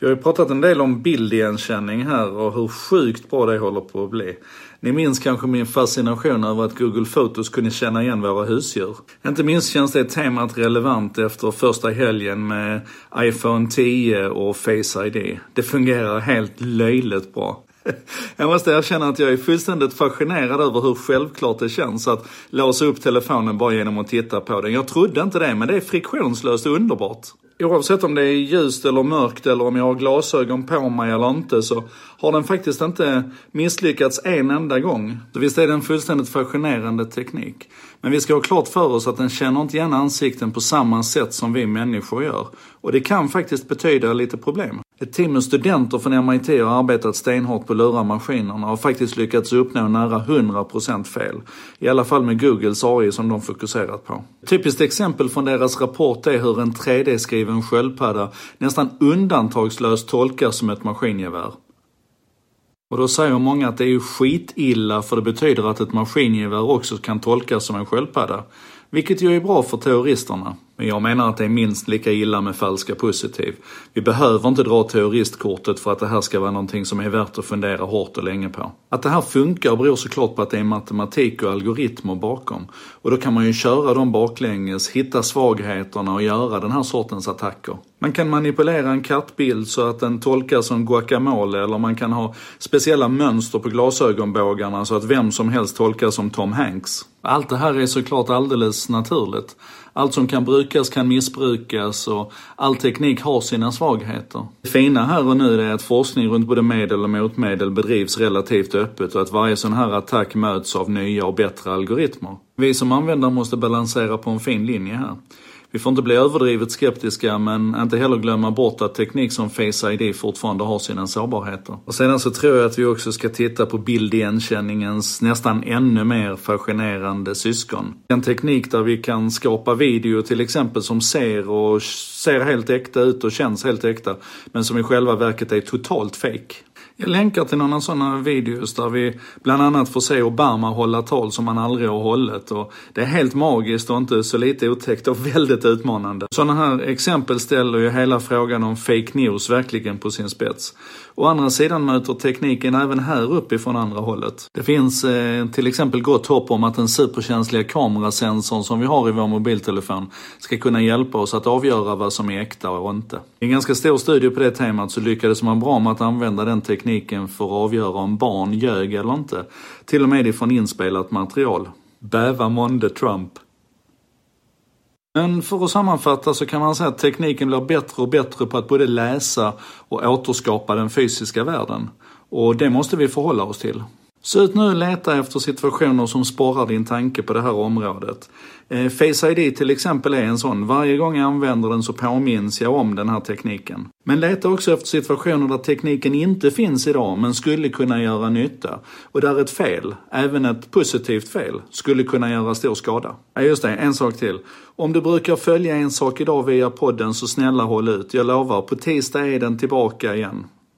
Vi har ju pratat en del om bildigenkänning här och hur sjukt bra det håller på att bli. Ni minns kanske min fascination över att Google Photos kunde känna igen våra husdjur. Inte minst känns det temat relevant efter första helgen med iPhone 10 och Face ID. Det fungerar helt löjligt bra. Jag måste erkänna att jag är fullständigt fascinerad över hur självklart det känns att låsa upp telefonen bara genom att titta på den. Jag trodde inte det, men det är friktionslöst underbart. Oavsett om det är ljust eller mörkt eller om jag har glasögon på mig eller inte så har den faktiskt inte misslyckats en enda gång. Så visst är det en fullständigt fascinerande teknik. Men vi ska ha klart för oss att den känner inte igen ansikten på samma sätt som vi människor gör. Och det kan faktiskt betyda lite problem. Ett team med studenter från MIT har arbetat stenhårt på att lura maskinerna och har faktiskt lyckats uppnå nära 100% fel. I alla fall med Googles AI som de fokuserat på. Ett typiskt exempel från deras rapport är hur en 3D-skriven sköldpadda nästan undantagslöst tolkas som ett maskingevär. Och då säger många att det är ju skitilla för det betyder att ett maskingevär också kan tolkas som en sköldpadda. Vilket ju är bra för terroristerna. Men jag menar att det är minst lika illa med falska positiv. Vi behöver inte dra terroristkortet för att det här ska vara någonting som är värt att fundera hårt och länge på. Att det här funkar beror såklart på att det är matematik och algoritmer bakom. Och då kan man ju köra dem baklänges, hitta svagheterna och göra den här sortens attacker. Man kan manipulera en kattbild så att den tolkas som guacamole eller man kan ha speciella mönster på glasögonbågarna så att vem som helst tolkas som Tom Hanks. Allt det här är såklart alldeles naturligt. Allt som kan brukas kan missbrukas och all teknik har sina svagheter. Det fina här och nu är att forskning runt både medel och motmedel bedrivs relativt öppet och att varje sån här attack möts av nya och bättre algoritmer. Vi som användare måste balansera på en fin linje här. Vi får inte bli överdrivet skeptiska men inte heller glömma bort att teknik som Face ID fortfarande har sina sårbarheter. Och sedan så tror jag att vi också ska titta på bildigenkänningens nästan ännu mer fascinerande syskon. En teknik där vi kan skapa video till exempel som ser och ser helt äkta ut och känns helt äkta men som i själva verket är totalt fake. Jag länkar till några sådana videos där vi bland annat får se Obama hålla tal som han aldrig har hållit och det är helt magiskt och inte så lite otäckt och väldigt utmanande. Sådana här exempel ställer ju hela frågan om fake news verkligen på sin spets. Å andra sidan möter tekniken även här uppifrån andra hållet. Det finns eh, till exempel gott hopp om att den superkänsliga kamerasensorn som vi har i vår mobiltelefon ska kunna hjälpa oss att avgöra vad som är äkta och inte. I en ganska stor studie på det temat så lyckades man bra med att använda den tekniken för att avgöra om barn ljög eller inte. Till och med ifrån inspelat material. Bäva månde Trump. Men för att sammanfatta så kan man säga att tekniken blir bättre och bättre på att både läsa och återskapa den fysiska världen. Och det måste vi förhålla oss till. Så ut nu och leta efter situationer som sporrar din tanke på det här området. Eh, Face ID till exempel är en sån. Varje gång jag använder den så påminns jag om den här tekniken. Men leta också efter situationer där tekniken inte finns idag men skulle kunna göra nytta. Och där ett fel, även ett positivt fel, skulle kunna göra stor skada. Ja, just det, en sak till. Om du brukar följa en sak idag via podden så snälla håll ut. Jag lovar, på tisdag är den tillbaka igen.